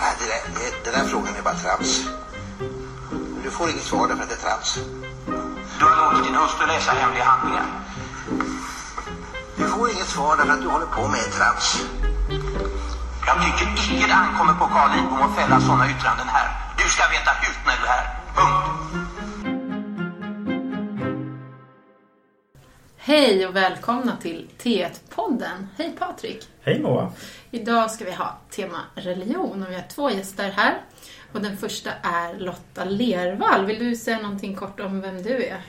Nej, det där, det, den där frågan är bara trams. Du får inget svar därför att det är trams. Du har låtit din hustru läsa hemliga handlingar. Du får inget svar därför att du håller på med trams. Jag tycker icke det ankommer på Carl Lidbom att fälla sådana yttranden här. Du ska veta hut när du är här. Punkt. Hej och välkomna till T1-podden. Hej Patrik! Hej Moa! Idag ska vi ha tema religion och vi har två gäster här. Och den första är Lotta Lervall. Vill du säga någonting kort om vem du är?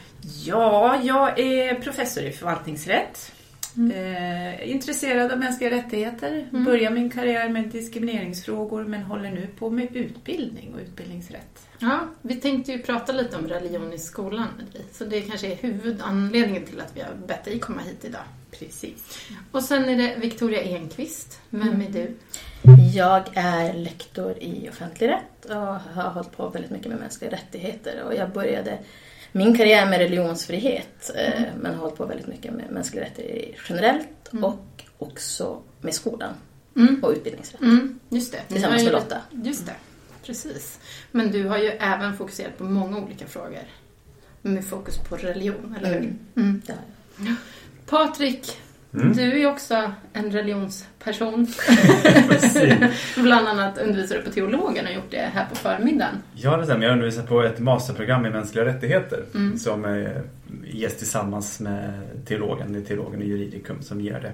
Ja, jag är professor i förvaltningsrätt. Eh, intresserad av mänskliga rättigheter. Mm. Började min karriär med diskrimineringsfrågor men håller nu på med utbildning och utbildningsrätt. Ja, vi tänkte ju prata lite om religion i skolan med dig. Så det kanske är huvudanledningen till att vi har bett dig komma hit idag. Precis. Och sen är det Victoria Enqvist. Vem är du? Jag är lektor i offentlig rätt och har hållit på väldigt mycket med mänskliga rättigheter. Och jag började min karriär med religionsfrihet eh, men har hållit på väldigt mycket med mänskliga rättigheter generellt och också med skolan Mm. och utbildningsrätt. Mm, just det. Tillsammans med Lotta. Just det, precis. Men du har ju även fokuserat på många olika frågor. Med fokus på religion, eller hur? Mm. Mm. Det har jag. Patrik, Mm. du är också en religionsperson. Bland annat undervisar du på teologen och gjort det här på förmiddagen. Ja, det stämmer. Jag undervisar på ett masterprogram i mänskliga rättigheter Mm. som ges tillsammans med teologen, det är teologen i juridikum som ger det.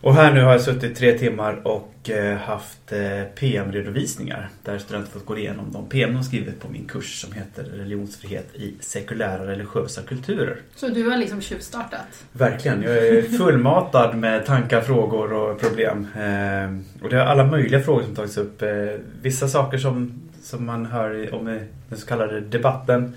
Och här nu har jag suttit tre timmar och eh, haft eh, PM-redovisningar där studenter fått gå igenom de PM de skrivit på min kurs som heter Religionsfrihet i sekulära religiösa kulturer. Så du har liksom tjuvstartat. Verkligen, jag är fullmatad med tankar, frågor och problem. Eh, och det är alla möjliga frågor som tagits upp. Vissa saker som, som man hör om i den så kallade debatten.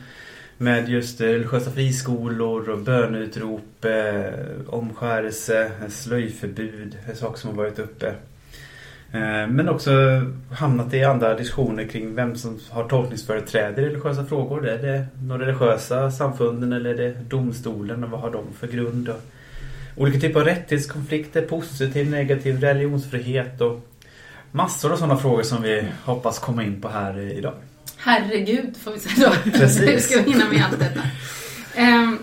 Med just eh, religiösa friskolor och bönutrop, eh, omskärelse, slöjförbud, är saker som har varit uppe. Eh, men också hamnat i andra diskussioner kring vem som har tolkningsföreträde i religiösa frågor. Är det de religiösa samfunden eller är det domstolen och vad har de för grund? Och olika typer av rättighetskonflikter, positiv, negativ religionsfrihet och massor av sådana frågor som vi hoppas komma in på här idag. Herregud, får vi säga då. Precis. Hur ska vi hinna med allt detta? Um,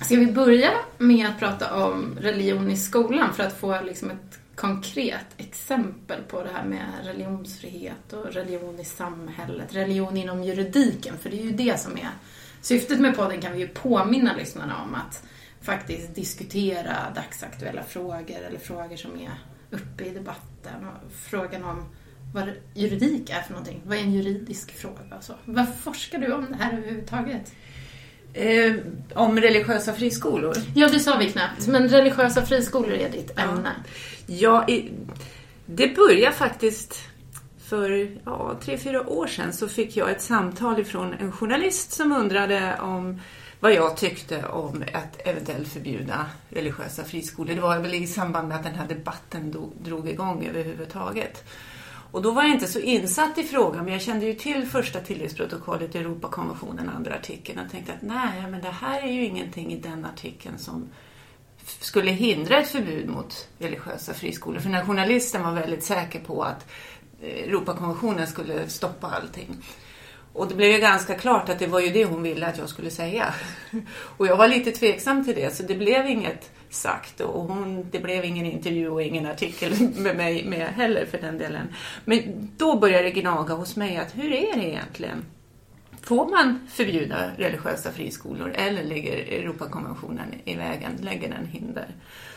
ska vi börja med att prata om religion i skolan för att få liksom ett konkret exempel på det här med religionsfrihet och religion i samhället, religion inom juridiken, för det är ju det som är syftet med podden kan vi ju påminna lyssnarna om att faktiskt diskutera dagsaktuella frågor eller frågor som är uppe i debatten och frågan om vad juridik är för någonting. Vad är en juridisk fråga? och så. Varför forskar du om det här överhuvudtaget? Eh, om religiösa friskolor. Ja, det sa vi knappt, men religiösa friskolor är ditt Ja. ämne. Ja, i, det började faktiskt för ja, tre, fyra år sedan så fick jag ett samtal ifrån en journalist som undrade om vad jag tyckte om att eventuellt förbjuda religiösa friskolor. Det var väl i samband med att den här debatten drog igång överhuvudtaget. Och då var jag inte så insatt i frågan, men jag kände ju till första tilläggsprotokollet i Europakonventionen, andra artikeln, och tänkte att nej, men det här är ju ingenting i den artikeln som skulle hindra ett förbud mot religiösa friskolor. För den här journalisten var väldigt säker på att eh, Europakonventionen skulle stoppa allting. Och det blev ju ganska klart att det var ju det hon ville att jag skulle säga. Och jag var lite tveksam till det, så det blev inget sagt. Och hon, det blev ingen intervju och ingen artikel med mig med heller för den delen. Men då började det gnaga hos mig att hur är det egentligen? Får man förbjuda religiösa friskolor eller ligger Europakonventionen i vägen, lägger den hinder?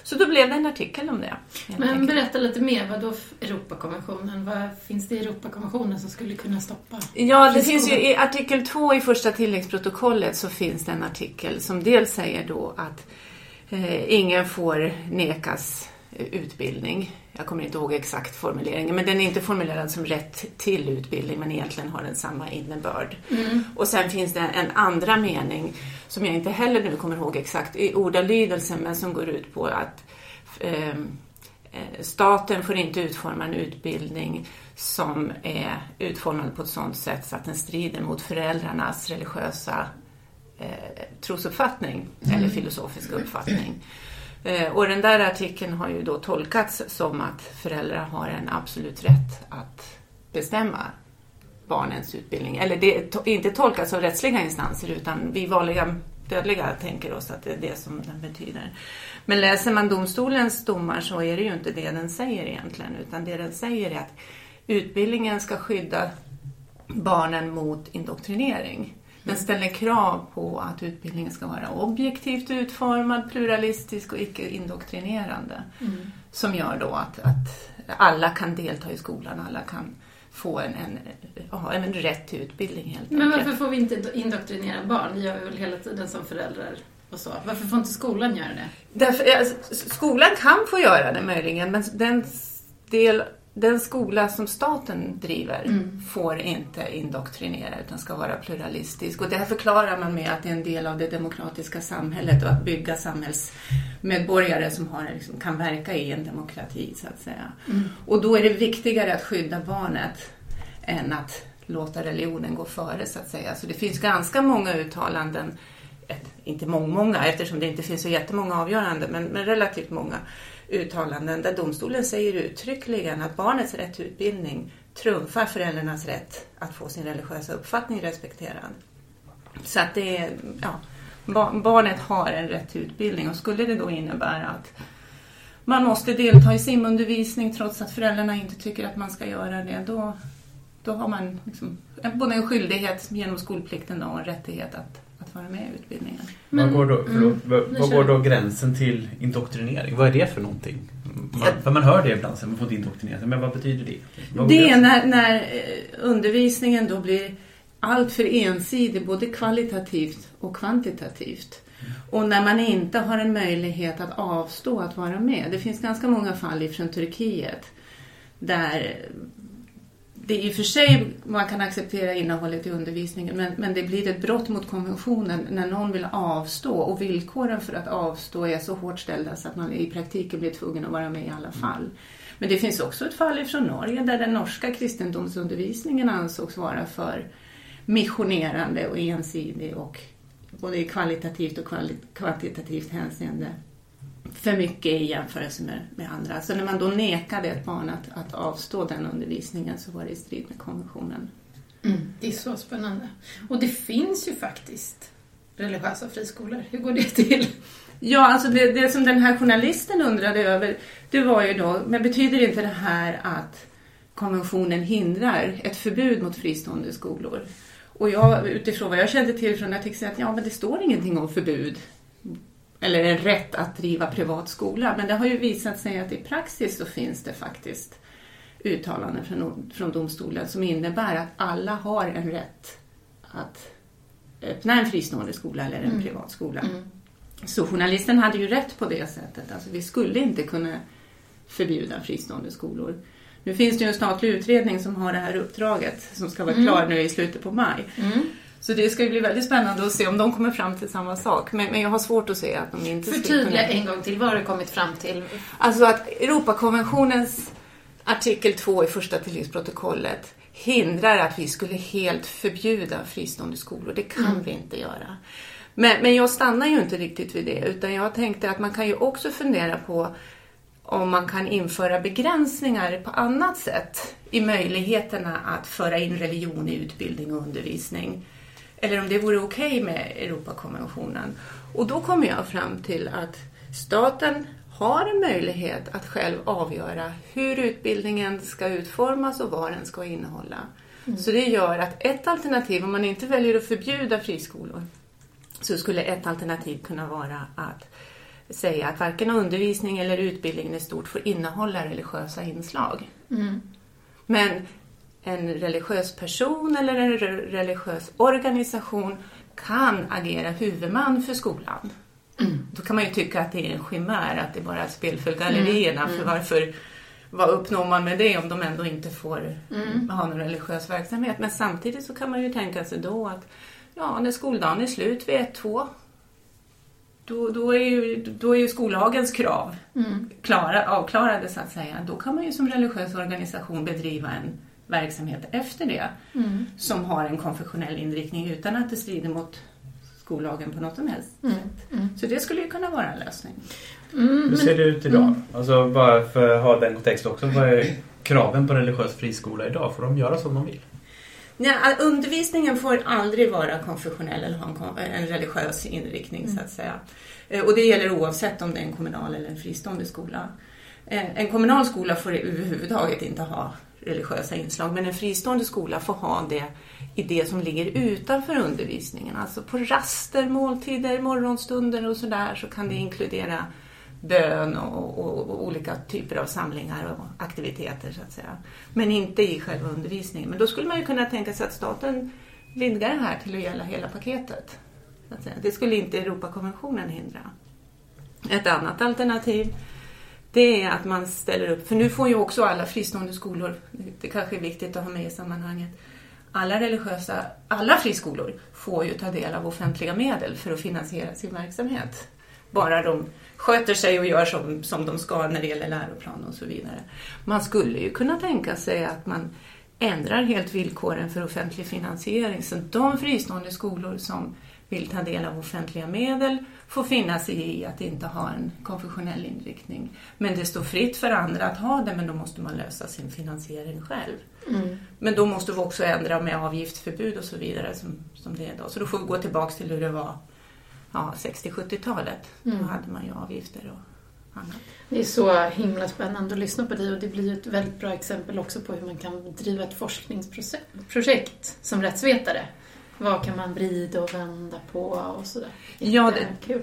Så då blev det en artikel om det. Men enkelt. berätta lite mer, vad då Europakonventionen? Vad finns det i Europakonventionen som skulle kunna stoppa? Ja, det friskolor? finns ju i artikel 2 i första tilläggsprotokollet så finns det en artikel som dels säger då att eh, ingen får nekas utbildning. Jag kommer inte ihåg exakt formuleringen, men den är inte formulerad som rätt till utbildning, men egentligen har den samma innebörd. Och sen finns det en andra mening som jag inte heller nu kommer ihåg exakt i ordalydelsen, men som går ut på att ehm, eh, staten får inte utforma en utbildning som är utformad på ett sådant sätt så att den strider mot föräldrarnas religiösa eh, trosuppfattning eller filosofiska uppfattning. Eh, och den där artikeln har ju då tolkats som att föräldrar har en absolut rätt att bestämma barnens utbildning. Eller det to- inte tolkas av rättsliga instanser utan vi vanliga dödliga tänker oss att det är det som den betyder. Men läser man domstolens domar så är det ju inte det den säger egentligen utan det den säger är att utbildningen ska skydda barnen mot indoktrinering. Den ställer krav på att utbildningen ska vara objektivt utformad, pluralistisk och icke indoktrinerande. Som gör då att, att alla kan delta i skolan, alla kan få en, en, ja, en rätt till utbildning helt Men enkelt. varför får vi inte indoktrinera barn? Det gör vi väl hela tiden som föräldrar och så. Varför får inte skolan göra det? Därför, skolan kan få göra det möjligen, men den, del, den skola som staten driver får inte indoktrinera utan ska vara pluralistisk. Och det här förklarar man med att det är en del av det demokratiska samhället och att bygga samhällsmedborgare som har, liksom, kan verka i en demokrati så att säga. Och då är det viktigare att skydda barnet än att låta religionen gå före så att säga. Så det finns ganska många uttalanden inte många, många eftersom det inte finns så jättemånga avgörande, men, men relativt många uttalanden där domstolen säger uttryckligen att barnets rätt till utbildning trumfar föräldrarnas rätt att få sin religiösa uppfattning respekterad. Så att det är, ja, barnet har en rätt till utbildning och skulle det då innebära att man måste delta i simundervisning trots att föräldrarna inte tycker att man ska göra det, då, då har man liksom, både en skyldighet genom skolplikten och en rättighet att, att vara med i utbildningen. Vad går, då, förlåt, vad, går då gränsen till indoktrinering? Vad är det för någonting? Man, för man hör det ibland, så man får inte indoktrinera. Men vad betyder det? Vad Det är när, när eh, undervisningen då blir alltför ensidig, både kvalitativt och kvantitativt. Och när man inte har en möjlighet att avstå att vara med. Det finns ganska många fall från Turkiet där det i och för sig man kan acceptera innehållet i undervisningen men, men det blir ett brott mot konventionen när någon vill avstå och villkoren för att avstå är så hårt ställda så att man i praktiken blir tvungen att vara med i alla fall. Men det finns också ett fall från Norge där den norska kristendomsundervisningen ansågs vara för missionerande och ensidig och både i kvalitativt och kvantitativt hänseende för mycket i jämförelse med, med andra. Så när man då nekade ett barn att, att avstå den undervisningen så var det i strid med konventionen. Det är så spännande. Och det finns ju faktiskt religiösa friskolor. Hur går det till? Ja, alltså det, det som den här journalisten undrade över, det var ju då, men betyder inte det här att konventionen hindrar ett förbud mot fristående skolor? Och jag, utifrån vad jag kände till från artikeln, att ja, men det står ingenting om förbud eller en rätt att driva privat skola. Men det har ju visat sig att i praxis så finns det faktiskt uttalanden från, från domstolen som innebär att alla har en rätt att öppna en fristående skola eller en privat skola. Så journalisten hade ju rätt på det sättet. Alltså vi skulle inte kunna förbjuda fristående skolor. Nu finns det ju en statlig utredning som har det här uppdraget som ska vara klar nu i slutet på maj. Så det ska ju bli väldigt spännande att se om de kommer fram till samma sak. Men, men jag har svårt att se att de inte skulle Förtydliga kunna... en gång till. Vad har du kommit fram till? Alltså att Europakonventionens artikel 2 i första tilläggsprotokollet hindrar att vi skulle helt förbjuda fristående skolor. Det kan vi inte göra. Men, men jag stannar ju inte riktigt vid det, utan jag tänkte att man kan ju också fundera på om man kan införa begränsningar på annat sätt i möjligheterna att föra in religion i utbildning och undervisning. Eller om det vore okej med Europakonventionen. Och då kommer jag fram till att staten har en möjlighet att själv avgöra hur utbildningen ska utformas och vad den ska innehålla. Så det gör att ett alternativ, om man inte väljer att förbjuda friskolor, så skulle ett alternativ kunna vara att säga att varken undervisning eller utbildningen i stort får innehålla religiösa inslag. Men en religiös person eller en re- religiös organisation kan agera huvudman för skolan. Då kan man ju tycka att det är en chimär, att det bara är spel för gallerierna. För varför, vad uppnår man med det om de ändå inte får ha någon religiös verksamhet? Men samtidigt så kan man ju tänka sig då att ja, när skoldagen är slut vid ett, två, då, då, är ju, då är ju skollagens krav klara, avklarade så att säga. Då kan man ju som religiös organisation bedriva en verksamhet efter det som har en konfessionell inriktning utan att det strider mot skollagen på något som helst sätt. Så det skulle ju kunna vara en lösning. Hur ser det ut idag? Alltså bara för att ha den kontexten också. Vad är kraven på religiös friskola idag? Får de göra som de vill? Ja, undervisningen får aldrig vara konfessionell eller ha en, religiös inriktning så att säga. Eh, Och det gäller oavsett om det är en kommunal eller en fristående skola. Eh, En kommunal skola får överhuvudtaget inte ha religiösa inslag men en fristående skola får ha det i det som ligger utanför undervisningen. Alltså på raster, måltider, morgonstunder och sådär så kan det inkludera bön och, och, och olika typer av samlingar och aktiviteter så att säga. Men inte i själva undervisningen. Men då skulle man ju kunna tänka sig att staten vidgar det här till att gälla hela paketet. Så att säga. Det skulle inte Europakonventionen hindra. Ett annat alternativ det är att man ställer upp, för nu får ju också alla fristående skolor, det kanske är viktigt att ha med i sammanhanget, alla religiösa, alla friskolor får ju ta del av offentliga medel för att finansiera sin verksamhet. Bara de sköter sig och gör som, som de ska när det gäller läroplan och så vidare. Man skulle ju kunna tänka sig att man ändrar helt villkoren för offentlig finansiering så de fristående skolor som vill ta del av offentliga medel får finna sig i att inte ha en konfessionell inriktning. Men det står fritt för andra att ha det men då måste man lösa sin finansiering själv. Men då måste vi också ändra med avgiftsförbud och så vidare som, som det är idag. Så då får vi gå tillbaka till hur det var ja, 60-70-talet. Då hade man ju avgifter och annat. Det är så himla spännande att lyssna på dig och det blir ju ett väldigt bra exempel också på hur man kan driva ett forskningsprojekt som rättsvetare. Vad kan man vrida och vända på och sådär. Ja, det- Kul.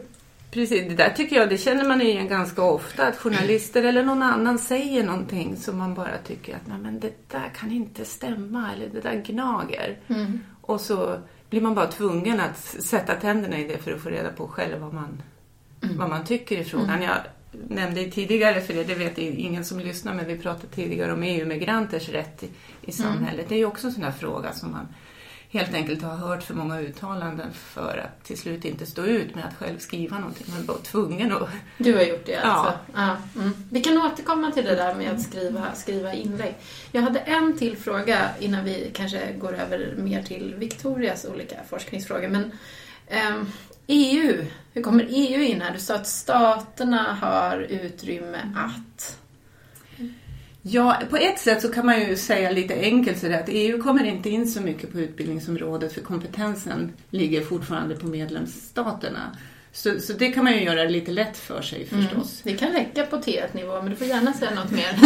Precis, det där tycker jag, det känner man igen ganska ofta. Att journalister eller någon annan säger någonting som man bara tycker att Nej, men det där kan inte stämma eller det där gnager. Och så blir man bara tvungen att sätta tänderna i det för att få reda på själv vad man, vad man tycker i frågan. Jag nämnde tidigare, för det, det vet ingen som lyssnar, men vi pratade tidigare om EU-migranters rätt i, i samhället. Det är ju också en sån här fråga som man helt enkelt har hört för många uttalanden för att till slut inte stå ut med att själv skriva någonting. Man bara tvungen att... Du har gjort det Ja. alltså? Ja. Mm. Vi kan återkomma till det där med att skriva, skriva inlägg. Jag hade en till fråga innan vi kanske går över mer till Victorias olika forskningsfrågor. Men ehm, EU, hur kommer EU in här? Du sa att staterna har utrymme att... Ja, på ett sätt så kan man ju säga lite enkelt sådär att EU kommer inte in så mycket på utbildningsområdet för kompetensen ligger fortfarande på medlemsstaterna. Så, så det kan man ju göra lite lätt för sig förstås. Det kan räcka på T1-nivå, men du får gärna säga något mer.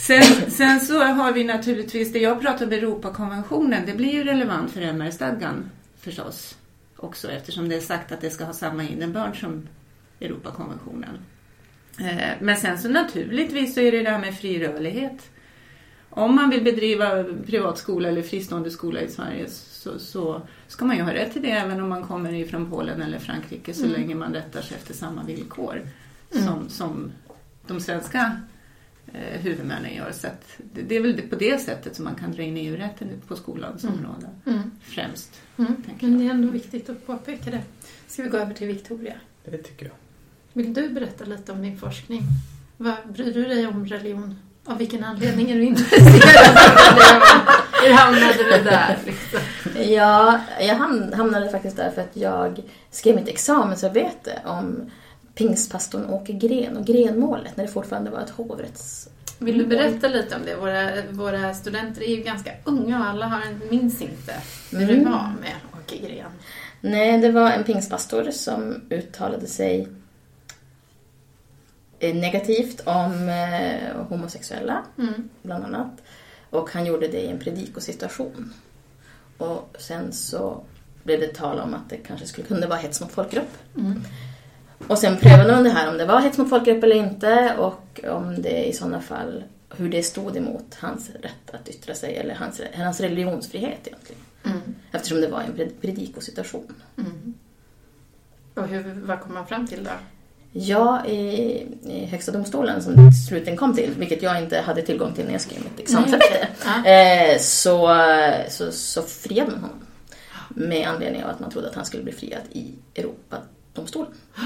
Sen, sen så har vi naturligtvis, det jag pratar om Europakonventionen, det blir ju relevant för MR-stadgan förstås också eftersom det är sagt att det ska ha samma innebörd som Europakonventionen. Eh, Men sen så naturligtvis så är det det här med fri rörlighet. Om man vill bedriva privatskola eller fristående skola i Sverige så, så ska man ju ha rätt till det även om man kommer ifrån Polen eller Frankrike så länge man rättar sig efter samma villkor som, som de svenska eh, huvudmännen gör. Så att det, det är väl på det sättet som man kan dra in EU-rätten på skolans område. Mm. Främst. Mm. Men det är ändå viktigt att påpeka det. Ska vi gå över till Victoria? Det tycker jag. Vill du berätta lite om din forskning? Vad bryr du dig om religion? Av vilken anledning är du intresserad av religion? Hur hamnade du där? Liksom? Ja, jag ham- hamnade faktiskt där för att jag skrev mitt examensarbete om pingstpastorn Åke Gren och Grenmålet när det fortfarande var ett hovrätts... Vill du berätta lite om det? Våra, våra studenter är ju ganska unga och alla har, minns inte hur det Mm. var med Åke Gren. Nej, det var en pingstpastor som uttalade sig negativt om eh, homosexuella, Mm. bland annat. Och han gjorde det i en predikosituation. Och sen så blev det tal om att det kanske skulle kunna vara hets mot folkgrupp. Mm. Och sen prövade de det här om det var hets mot folkgrupp eller inte och om det i sådana fall, hur det stod emot hans rätt att yttra sig eller hans, hans religionsfrihet egentligen. Mm. Eftersom det var en pred- predikosituation. Mm. Och hur, vad kom man fram till då? Ja, i, i Högsta domstolen som slutligen kom till, vilket jag inte hade tillgång till när jag skrev mitt examensarbete, eh, så, så, så friade man honom. Med anledning av att man trodde att han skulle bli friad i Europadomstolen.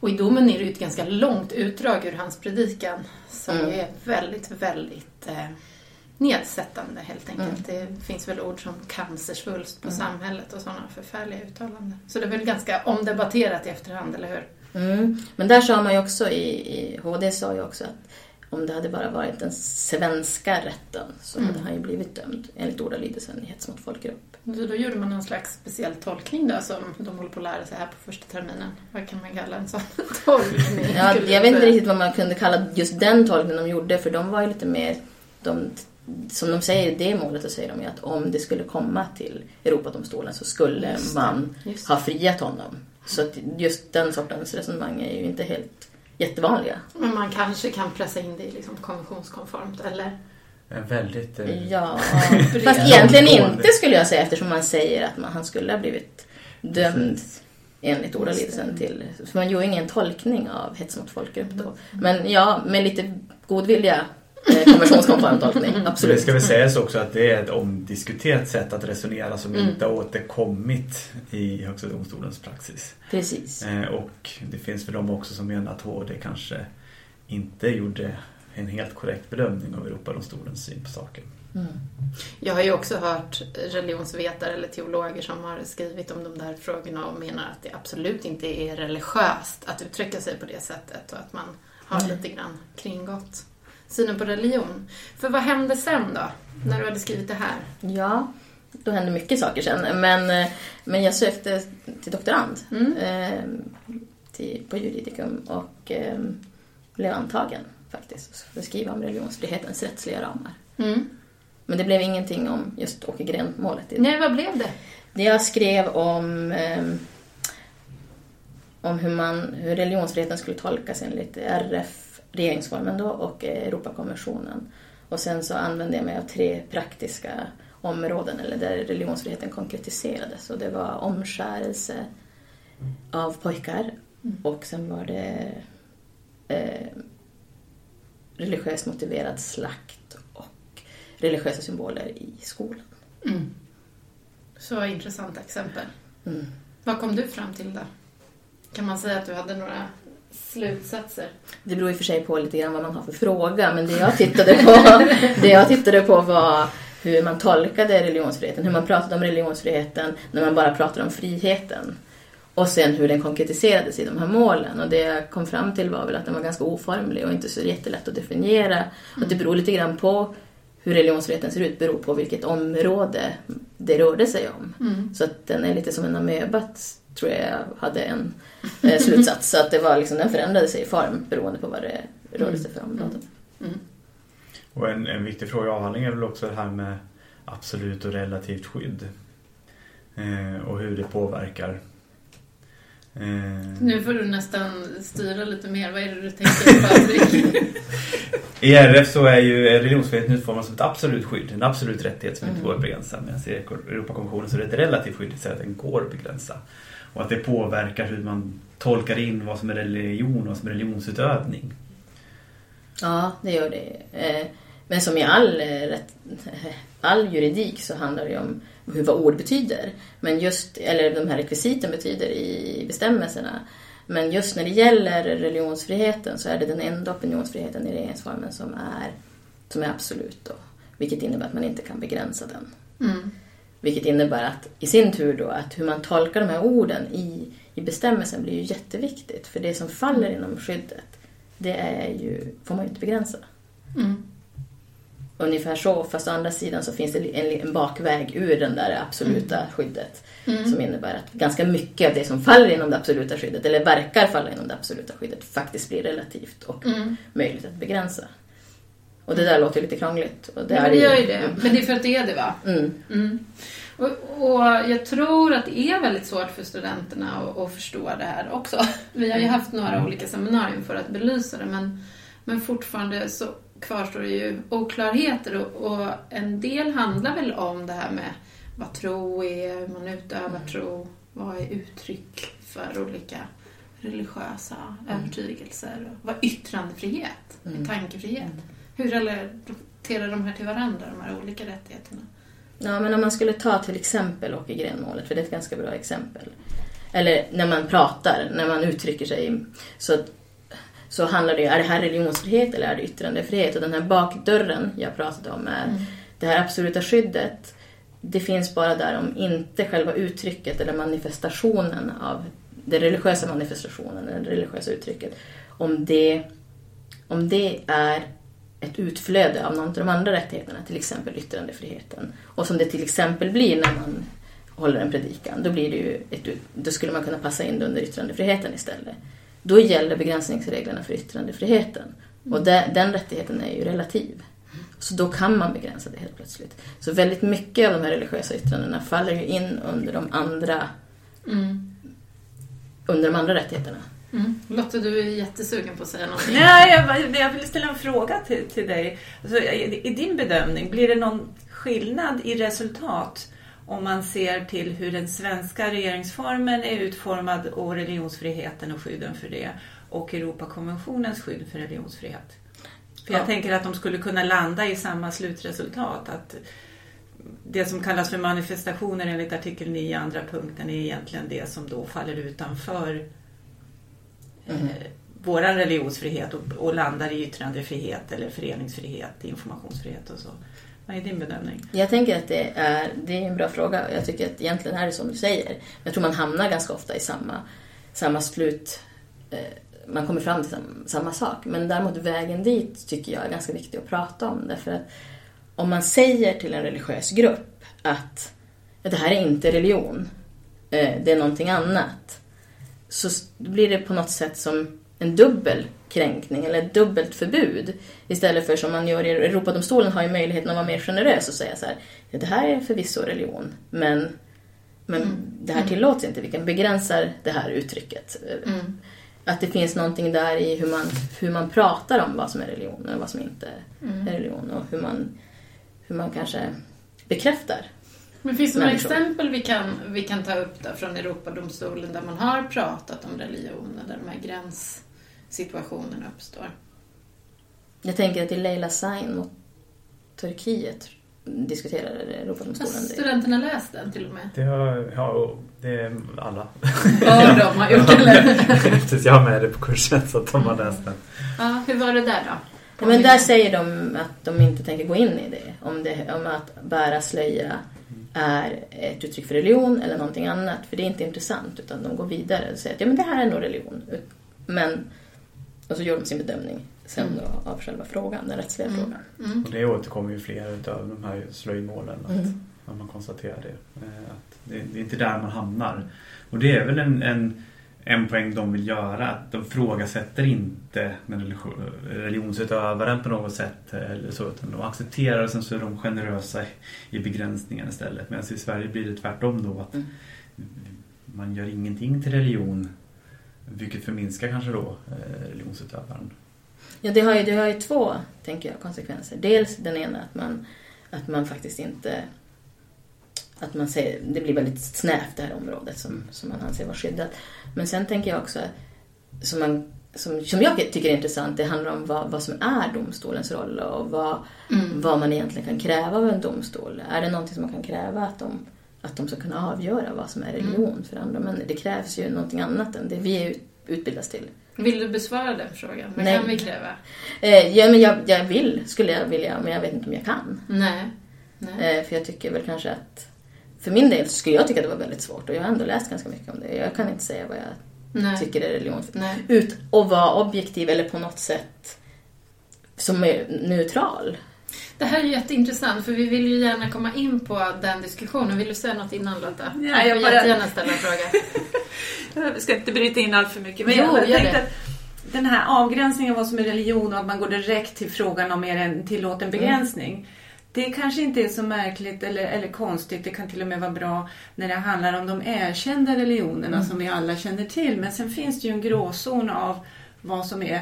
Och i domen är det ju ett ganska långt utdrag ur hans predikan som Mm. är väldigt, väldigt eh, nedsättande helt enkelt. Det finns väl ord som cancersvulst på samhället och sådana förfärliga uttalanden. Så det är väl ganska omdebatterat i efterhand, eller hur? Mm. Men där sa man ju också i, i HD sa ju också att om det hade bara varit den svenska rätten så hade han ju blivit dömd enligt ordalydelsen i hets mot folkgrupp. Så då gjorde man någon slags speciell tolkning då som de håller på att lära sig här på första terminen. Vad kan man kalla en sån tolkning? Ja, jag vet inte riktigt vad man kunde kalla just den tolkningen de gjorde för de var ju lite mer, de, som de säger i det målet så säger de ju att om det skulle komma till Europadomstolen så skulle Just man just ha friat honom. Så att just den sortens resonemang är ju inte helt jättevanliga. Men man kanske kan pressa in det i liksom konventionskonformt, eller? En väldigt... eh, Ja, fast egentligen inte skulle jag säga eftersom man säger att man, han skulle ha blivit dömd Precis. enligt ordalydelsen till... För man gör ingen tolkning av hets mot folkgrupp då. Men ja, med lite godvilja eh, konventionskonform tolkning, Så det absolut. ska väl sägas också att det är ett omdiskuterat sätt att resonera som Mm. inte har återkommit i Högsta domstolens praxis. Precis. Eh, och det finns väl de också som menar att HD kanske inte gjorde en helt korrekt bedömning av Europadomstolens syn på saken. Mm. Jag har ju också hört religionsvetare eller teologer som har skrivit om de där frågorna och menar att det absolut inte är religiöst att uttrycka sig på det sättet och att man har Nej. lite grann kringgått synen på religion. För vad hände sen då, när du hade skrivit det här? Ja, då hände mycket saker sen. Men, eh, men jag sökte till doktorand Mm. eh, till, på juridikum och eh, blev antagen faktiskt. För att skriva om religionsfrihetens rättsliga ramar. Mm. Men det blev ingenting om just Åke Green-målet. Nej, vad blev det? Det jag skrev om, eh, om hur, man, hur religionsfriheten skulle tolkas enligt RF, regeringsformen då, och eh, Europakonventionen. Och sen så använde jag mig av tre praktiska områden eller där religionsfriheten konkretiserades. Och det var omskärelse av pojkar och sen var det eh, religiöst motiverad slakt och religiösa symboler i skolan. Mm. Så intressanta exempel. Mm. Vad kom du fram till då? Kan man säga att du hade några slutsatser? Det beror i och för sig på lite grann vad man har för fråga, men det jag tittade på, det jag tittade på var hur man tolkade religionsfriheten, hur man pratade om religionsfriheten när man bara pratade om friheten. Och sen hur den konkretiserades i de här målen. Och det jag kom fram till var väl att den var ganska oformlig och inte så jättelätt att definiera. Och det beror lite grann på hur religionsfriheten ser ut, beror på vilket område det rörde sig om. Mm. Så att den är lite som en amöba, tror jag hade en eh, slutsats. Så att det var liksom, den förändrade sig i form beroende på vad det rörde sig för områden. Mm. Och en, en viktig fråga i avhandlingen är väl också det här med absolut och relativt skydd. Eh, och hur det påverkar. Eh, Nu får du nästan styra lite mer. Vad är det du tänker på, Patrik? I RF så är ju religionsfriheten utformad som ett absolut skydd, en absolut rättighet som inte Mm. går att begränsa. Medan i Europakonventionen så är det ett relativt skydd, det säger att den går att begränsa. Och att det påverkar hur man tolkar in vad som är religion och vad som är religionsutövning. Ja, det gör det. Eh, Men som i all, eh, all juridik så handlar det om hur vad ord betyder. Men just, eller de här rekvisiten betyder i bestämmelserna. Men just när det gäller religionsfriheten så är det den enda opinionsfriheten i regeringsformen som är, som är absolut. Då, vilket innebär att man inte kan begränsa den. Mm. Vilket innebär att i sin tur då att hur man tolkar de här orden i, i bestämmelsen blir ju jätteviktigt. För det som faller inom skyddet, det är ju, får man ju inte begränsa. Mm. Ungefär så, fast å andra sidan så finns det en, en bakväg ur den där absoluta skyddet. Som innebär att ganska mycket av det som faller inom det absoluta skyddet, eller verkar falla inom det absoluta skyddet, faktiskt blir relativt och Mm. möjligt att begränsa. Och det där låter lite krångligt. Och det Ja, är det gör ju det. Men det är för att det är det, va? Mm. Mm. Och, och jag tror att det är väldigt svårt för studenterna att, att förstå det här också. Vi har ju haft några olika seminarier för att belysa det, men, men fortfarande så kvarstår det ju oklarheter och, och en del handlar väl om det här med vad tro är, hur man utövar tro, vad är uttryck för olika religiösa övertygelser, och vad yttrandefrihet, Mm. tankefrihet. Hur relaterar de här till varandra, de här olika rättigheterna? Ja, men om man skulle ta till exempel Åke Green-målet, för det är ett ganska bra exempel. Eller när man pratar, när man uttrycker sig, så, så handlar det ju, är det här religionsfrihet eller är det yttrandefrihet? Och den här bakdörren jag pratade om är det här absoluta skyddet. Det finns bara där om inte själva uttrycket eller manifestationen av den religiösa manifestationen, det religiösa uttrycket, om det, om det är ett utflöde av någon av de andra rättigheterna, till exempel yttrandefriheten. Och som det till exempel blir när man håller en predikan, då, blir det ju ett, då skulle man kunna passa in det under yttrandefriheten istället. Då gäller begränsningsreglerna för yttrandefriheten. Och det, den rättigheten är ju relativ. Så då kan man begränsa det helt plötsligt. Så väldigt mycket av de här religiösa yttrandena faller ju in under de andra, Mm. under de andra rättigheterna. Mm. Lotta, du är jättesugen på att säga någonting. Nej, jag, jag vill ställa en fråga till, till dig. Alltså, i, I din bedömning, blir det någon skillnad i resultat om man ser till hur den svenska regeringsformen är utformad och religionsfriheten och skydden för det och Europakonventionens skydd för religionsfrihet? För jag Ja. tänker att de skulle kunna landa i samma slutresultat. Att det som kallas för manifestationer enligt artikel 9 andra punkten är egentligen det som då faller utanför Mm. eh, våran religionsfrihet och, och landar i yttrandefrihet eller föreningsfrihet, informationsfrihet och så. Vad är din bedömning? Jag tänker att det är, det är en bra fråga. Jag tycker att egentligen är det som du säger. Jag tror man hamnar ganska ofta i samma, samma slut. Eh, man kommer fram till samma, samma sak. Men däremot vägen dit tycker jag är ganska viktig att prata om. Därför att om man säger till en religiös grupp att det här är inte religion, eh, det är någonting annat. Så blir det på något sätt som en dubbel kränkning eller ett dubbelt förbud. Istället för som man gör i Europadomstolen har ju möjligheten att vara mer generös och säga så här. "Ja, Det här är förvisso religion, men, men det här tillåts inte. Vi kan begränsa det här uttrycket. Mm. Att det finns någonting där i hur man, hur man pratar om vad som är religion och vad som inte är religion. Och hur man, hur man kanske bekräftar. Men finns det några exempel vi kan, vi kan ta upp där från Europadomstolen där man har pratat om religion, där de här gränssituationerna uppstår? Jag tänker att i Leila Sain mot Turkiet diskuterade Har Europadomstolen det. studenterna läst den till och med? Det har, ja, och det är alla. Ja, de har gjort det. jag har med det på kursen så att de har läst den. Ja, hur var det där då? Ja, men där säger de att de inte tänker gå in i det. Om, det, om att bära slöja är ett uttryck för religion eller någonting annat. För det är inte intressant. Utan de går vidare och säger att ja, men det här är nog religion. Men, och så gör de sin bedömning sen då, av själva frågan, den rättsliga frågan. Mm. Och det återkommer ju flera utav de här slöjmålen. Att, Mm. man konstaterar det. Eh, Att det, det är inte där man hamnar. Och det är väl en, en, en poäng de vill göra. Att de frågasätter inte den religi- religionsutövaren på något sätt. Eller så, utan de accepterar och sen så är de generösa i- i begränsningar istället. Medan i Sverige blir det tvärtom då. att Mm. Man gör ingenting till religion. Vilket förminskar kanske då eh, religionsutövaren. Ja, det har, ju, det har ju två, tänker jag, konsekvenser. Dels den ena att man, att man faktiskt inte... Att man säger, det blir väldigt snävt det här området som, som man anser vara skyddat. Men sen tänker jag också, som, man, som, som jag tycker är intressant, det handlar om vad, vad som är domstolens roll och vad, Mm. vad man egentligen kan kräva av en domstol. Är det någonting som man kan kräva att de, att de ska kunna avgöra vad som är religion för andra människor? Det krävs ju någonting annat än det vi ut- utbildas till. Vill du besvara den frågan? Vad Nej. kan vi kräva? Eh, ja, men jag, jag vill, skulle jag vilja, men jag vet inte om jag kan. Nej. Nej. Eh, för jag tycker väl kanske att... För min del skulle jag tycka att det var väldigt svårt och jag har ändå läst ganska mycket om det. Jag kan inte säga vad jag Nej. tycker är religion. Nej. Ut och vara objektiv eller på något sätt som är neutral. Det här är jätteintressant för vi vill ju gärna komma in på den diskussionen. Vill du säga något innan Lotta? Ja, jag jag bara- jättegärna ställa en fråga. Jag ska inte bryta in allt för mycket. Men Jo, jag gör tänkte det. att den här avgränsningen av vad som är religion och att man går direkt till frågan om är det en tillåten begränsning. Det kanske inte är så märkligt eller, eller konstigt. Det kan till och med vara bra när det handlar om de erkända religionerna som vi alla känner till. Men sen finns det ju en gråzon av vad som är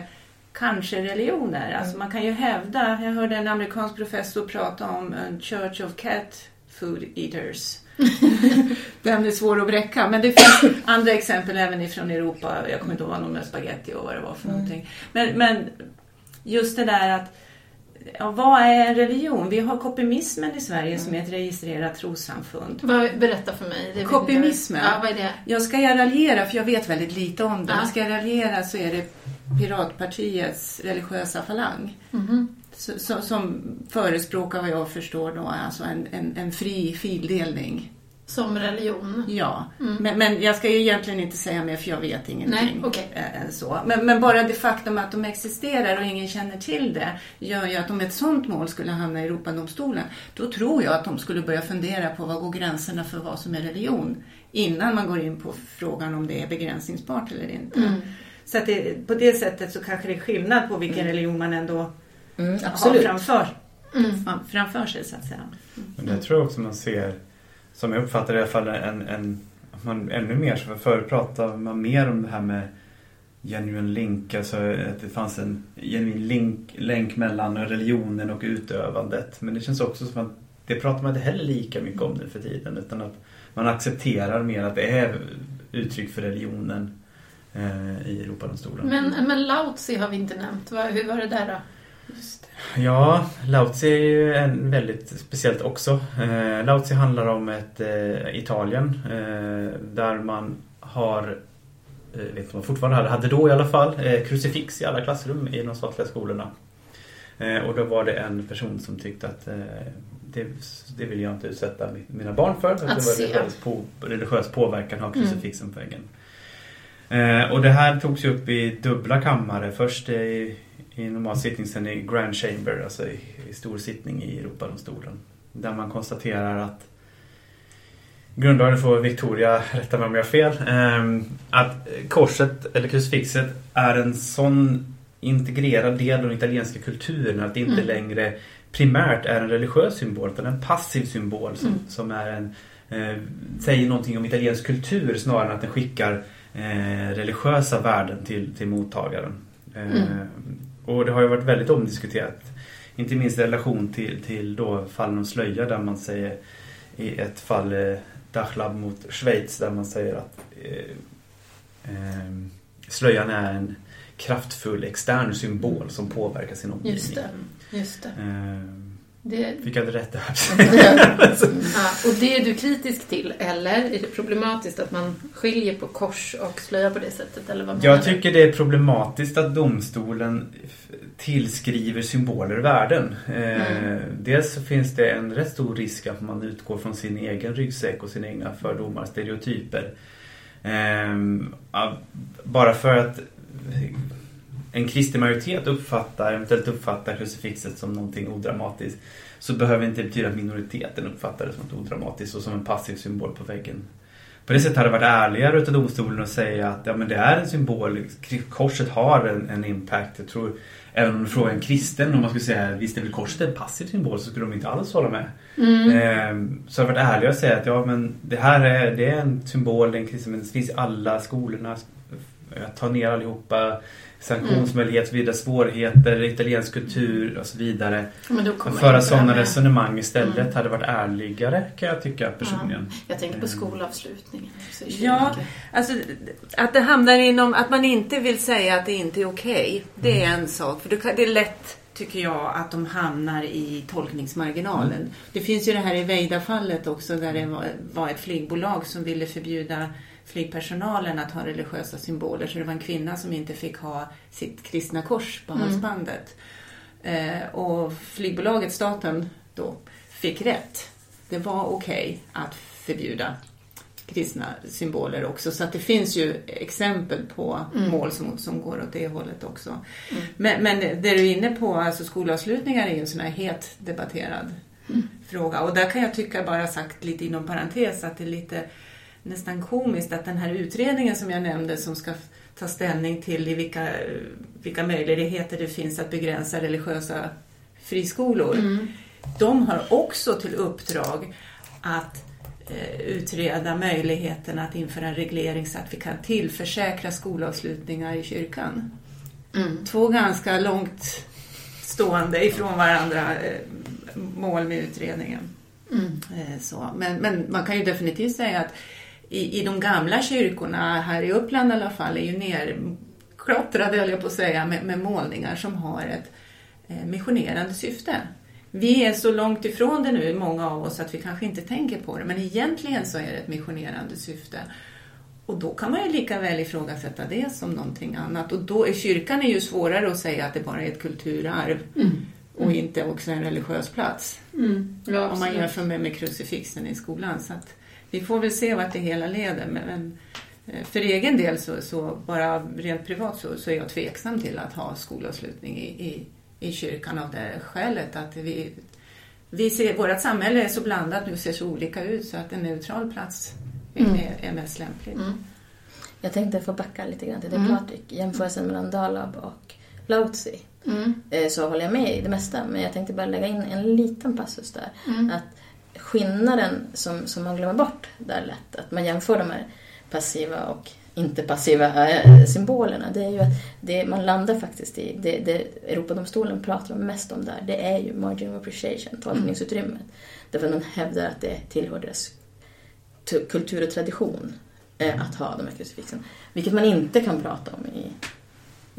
kanske religioner. Alltså man kan ju hävda, jag hörde en amerikansk professor prata om en Church of Cat Food Eaters. Den är svår att bräcka. Men det finns andra exempel även ifrån Europa. Jag kommer inte ihåg vad någon med spaghetti och vad det var för någonting. Men, men just det där att ja, vad är en religion? Vi har kopimismen i Sverige som är ett registrerat trossamfund. Berätta för mig. Kopimismen? Ja, vad är det? Jag ska jag raljera, för jag vet väldigt lite om det. Ja. Ska jag raljera så är det Piratpartiets religiösa falang. Så, som förespråkar vad jag förstår då alltså en, en, en fri fildelning. Som religion. Ja, men, men jag ska ju egentligen inte säga mer för jag vet ingenting. Nej, okej. Eh, så. Men, men bara det faktum att de existerar och ingen känner till det gör ju att om ett sånt mål skulle hamna i Europadomstolen då tror jag att de skulle börja fundera på vad går gränserna för vad som är religion innan man går in på frågan om det är begränsningsbart eller inte. Mm. Så att det, på det sättet så kanske det är skillnad på vilken religion man ändå Mm, har framför, Mm. fram- framför sig så att säga. Men det tror jag också man ser, som jag uppfattar det i alla fall, en, en, man ännu mer, så förr pratade man mer om det här med genuin link, alltså att det fanns en genuin link, länk mellan religionen och utövandet. Men det känns också som att det pratar man inte heller lika mycket om nu för tiden utan att man accepterar mer att det är uttryck för religionen eh, i Europadomstolen. Men, men Lao har vi inte nämnt. Hur var det där då? Ja, Lao Tzu är ju en väldigt speciellt också. Eh, Lao Tzu handlar om ett eh, Italien eh, där man har, eh, vet inte om man fortfarande hade, hade då i alla fall, eh, krucifix i alla klassrum i de statliga skolorna. Eh, och då var det en person som tyckte att eh, det, det vill jag inte utsätta mi- mina barn för. Att, Att det var religiös, på, religiös påverkan av krucifixen på väggen. Eh, och det här togs ju upp i dubbla kammare. Först i, i normal sittning, sen i Grand Chamber, alltså i, i stor sittning i Europadomstolen. Där man konstaterar att Grundlagen får Victoria rätta mig om jag har fel. ehm, Att korset eller krucifixet är en sån integrerad del av den italienska kulturen att det inte Mm. längre primärt är en religiös symbol utan en passiv symbol som, Mm. som är en, eh, säger någonting om italiensk kultur snarare än att den skickar eh, religiösa värden till, till mottagaren. Eh, Mm. Och det har ju varit väldigt omdiskuterat. Inte minst i relation till, till då fallen om slöja där man säger i ett fall eh, Dachlab mot Schweiz där man säger att eh, eh, slöjan är en kraftfull extern symbol som påverkar sin omgivning. Just det. Just det. Det fick jag det rätt där? ja, och det är du kritisk till, eller är det problematiskt att man skiljer på kors och slöja på det sättet? Eller vad Jag tycker det är problematiskt att domstolen tillskriver symboler värden. Eh, Mm. Dels så finns det en rätt stor risk att man utgår från sin egen ryggsäck och sina egna fördomar, stereotyper. Eh, bara för att en kristen majoritet uppfattar, eventuellt uppfattar krucifixet som någonting odramatiskt så behöver inte betyda att minoriteten uppfattar det som något odramatiskt och som en passiv symbol på väggen. På det sättet hade det varit ärligare utav domstolen att säga att ja, men det är en symbol. Korset har en, en impact. Jag tror, även om du frågar en kristen om man skulle säga visst är väl korset en passiv symbol så skulle de inte alls hålla med. Mm. Ehm, så hade det varit ärligare att säga att ja men det här är, det är en symbol, det är en kristen, men det finns i alla skolorna. Att ta ner allihopa. Sanktionsmöjlighet så vidare, svårigheter, italiensk kultur och så vidare. Men då kommer Att föra sådana med. resonemang istället Mm. hade varit ärligare kan jag tycka personligen. Jag tänker på Mm. skolavslutningen. Ja, alltså att det hamnar inom, att man inte vill säga att det inte är okej. Det är en sak. För det är lätt, tycker jag, att de hamnar i tolkningsmarginalen. Det finns ju det här i Veida-fallet också där det var ett flygbolag som ville förbjuda flygpersonalen att ha religiösa symboler. Så det var en kvinna som inte fick ha sitt kristna kors på Mm. halsbandet. Eh, och flygbolaget, staten, då fick rätt. Det var okej att förbjuda kristna symboler också. Så att det finns ju exempel på Mm. mål som, som går åt det hållet också. Mm. Men, men det du är inne på, alltså skolavslutningar är ju en sån här het debatterad Mm. fråga. Och där kan jag tycka, bara sagt lite inom parentes, att det är lite nästan komiskt att den här utredningen som jag nämnde som ska ta ställning till i vilka, vilka möjligheter det finns att begränsa religiösa friskolor. Mm. De har också till uppdrag att eh, utreda möjligheten att införa en reglering så att vi kan tillförsäkra skolavslutningar i kyrkan. Mm. Två ganska långt stående ifrån varandra eh, mål med utredningen. Mm. Eh, Så. Men, men man kan ju definitivt säga att i, i de gamla kyrkorna, här i Uppland i alla fall, är ju nerklottrade, höll jag på att säga, med, med målningar som har ett eh, missionerande syfte. Vi är så långt ifrån det nu, många av oss, att vi kanske inte tänker på det, men egentligen så är det ett missionerande syfte. Och då kan man ju lika väl ifrågasätta det som någonting annat. Och då är kyrkan är ju svårare att säga att det bara är ett kulturarv Mm. och inte också en religiös plats. Mm. Ja, Om man jämför med, med krucifixen i skolan. Så att vi får väl se vart det hela leder. Men, eh, för egen del så, så bara rent privat så, så är jag tveksam till att ha skolavslutning i, i, i kyrkan av det skälet att vi, vi ser, vårt samhälle är så blandat nu, ser så olika ut så att en neutral plats Mm. är, är mest lämplig. Jag tänkte få backa lite grann till det Mm. Patrik. Jämförelsen mellan Dalab och Lautsi. Mm. Eh, Så håller jag med i det mesta. Men jag tänkte bara lägga in en liten passus där. Mm. Att skillnaden som, som man glömmer bort där lätt, att man jämför de här passiva och inte passiva eh, symbolerna. Det är ju att det, man landar faktiskt i, det, det Europadomstolen pratar mest om där, det är ju margin of appreciation, tolkningsutrymmet. Därför att man hävdar att det tillhör deras tu- kultur och tradition eh, att ha de här krucifixen. Vilket man inte kan prata om i,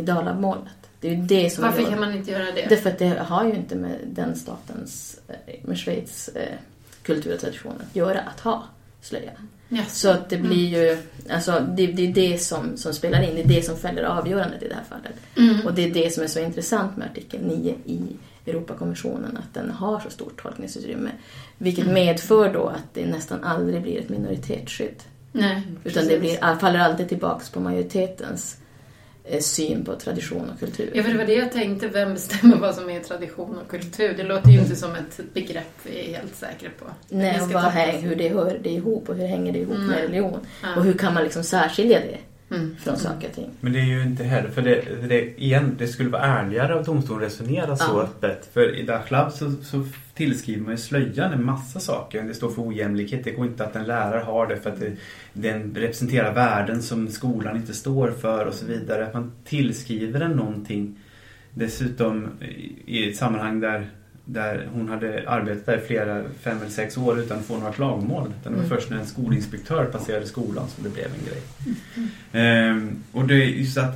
i Dalabmålet. Det är ju det som Varför är- kan man inte göra det? Därför att det har ju inte med den statens, eh, med Schweiz eh, kultur och tradition att göra att ha slöja. Yes. Så att det blir ju, alltså det, det är det som, som spelar in, det är det som fäller avgörandet i det här fallet. Mm. Och det är det som är så intressant med artikel 9 i Europakonventionen, att den har så stort tolkningsutrymme. Vilket Mm. medför då att det nästan aldrig blir ett minoritetsskydd. Nej, Utan det precis. blir, faller alltid tillbaks på majoritetens syn på tradition och kultur. Ja, för det var det jag tänkte. Vem bestämmer vad som är tradition och kultur? Det låter ju inte som ett begrepp vi är helt säkra på. Nej, och ska vad, ta- häng- hur det hör det ihop och hur hänger det ihop Mm. med religion. Ja. Och hur kan man liksom särskilja det Mm. från saker och ting. Men det är ju inte heller, för det, det, igen, det skulle vara ärligare av domstolen att resonera så Ja. öppet. För i Dachlab så, så tillskriver man ju slöjan en massa saker. Det står för ojämlikhet, det går inte att en lärare har det för att det, den representerar värden som skolan inte står för och så vidare. Att man tillskriver den någonting. Dessutom i- i ett sammanhang där där hon hade arbetat där i flera, fem eller sex år utan att få några klagomål. Utan det var Mm. först när en skolinspektör passerade skolan som det blev en grej. Ehm, och det är just att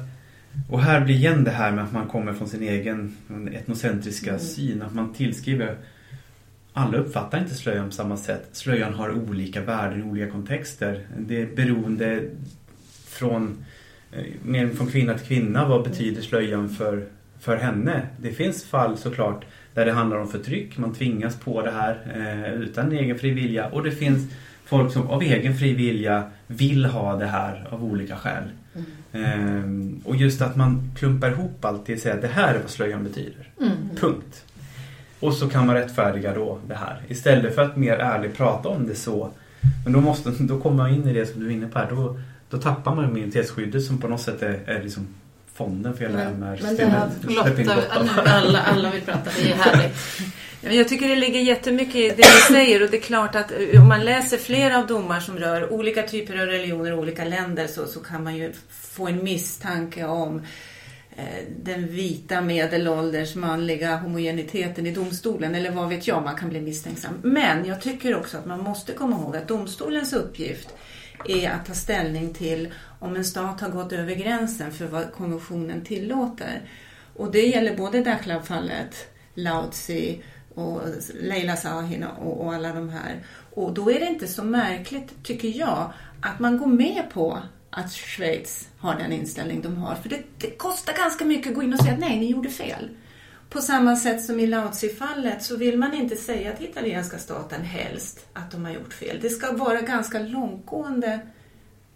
och här blir igen det här med att man kommer från sin egen etnocentriska Mm. syn. Att man tillskriver alla uppfattar inte slöjan på samma sätt. Slöjan har olika värden i olika kontexter. Det är beroende från, eh, mer från kvinna till kvinna. Vad betyder slöjan för, för henne? Det finns fall såklart där det handlar om förtryck. Man tvingas på det här eh, utan egen fri vilja. Och det finns folk som av egen fri vilja vill ha det här av olika skäl. Ehm, och just att man klumpar ihop allt det och säger att det här är vad slöjan betyder. Mm. Punkt. Och så kan man rättfärdiga då det här. Istället för att mer ärligt prata om det så. Men då, måste, då kommer man in i det som du är inne på här. Då, då tappar man minoritetsskyddet som på något sätt är, är liksom fonden för hela Men- MR-systemet. men Lotta, alla, alla vill prata. Det är härligt. Ja, Jag tycker det ligger jättemycket i det du säger och det är klart att eh, om man läser flera av domar som rör olika typer av religioner och olika länder så, så kan man ju få en misstanke om eh, Eh, den vita medelålders manliga homogeniteten i domstolen eller vad vet jag, man kan bli misstänksam. Men jag tycker också att man måste komma ihåg att domstolens uppgift är att ta ställning till om en stat har gått över gränsen för vad konventionen tillåter. Och det gäller både Dachlab-fallet, Lautsi och Leila Sahin och, och alla de här. Och då är det inte så märkligt, tycker jag, att man går med på att Schweiz har den inställning de har. För det, det kostar ganska mycket att gå in och säga att nej, ni gjorde fel. På samma sätt som i Lautsi-fallet så vill man inte säga till italienska staten helst att de har gjort fel. Det ska vara ganska långtgående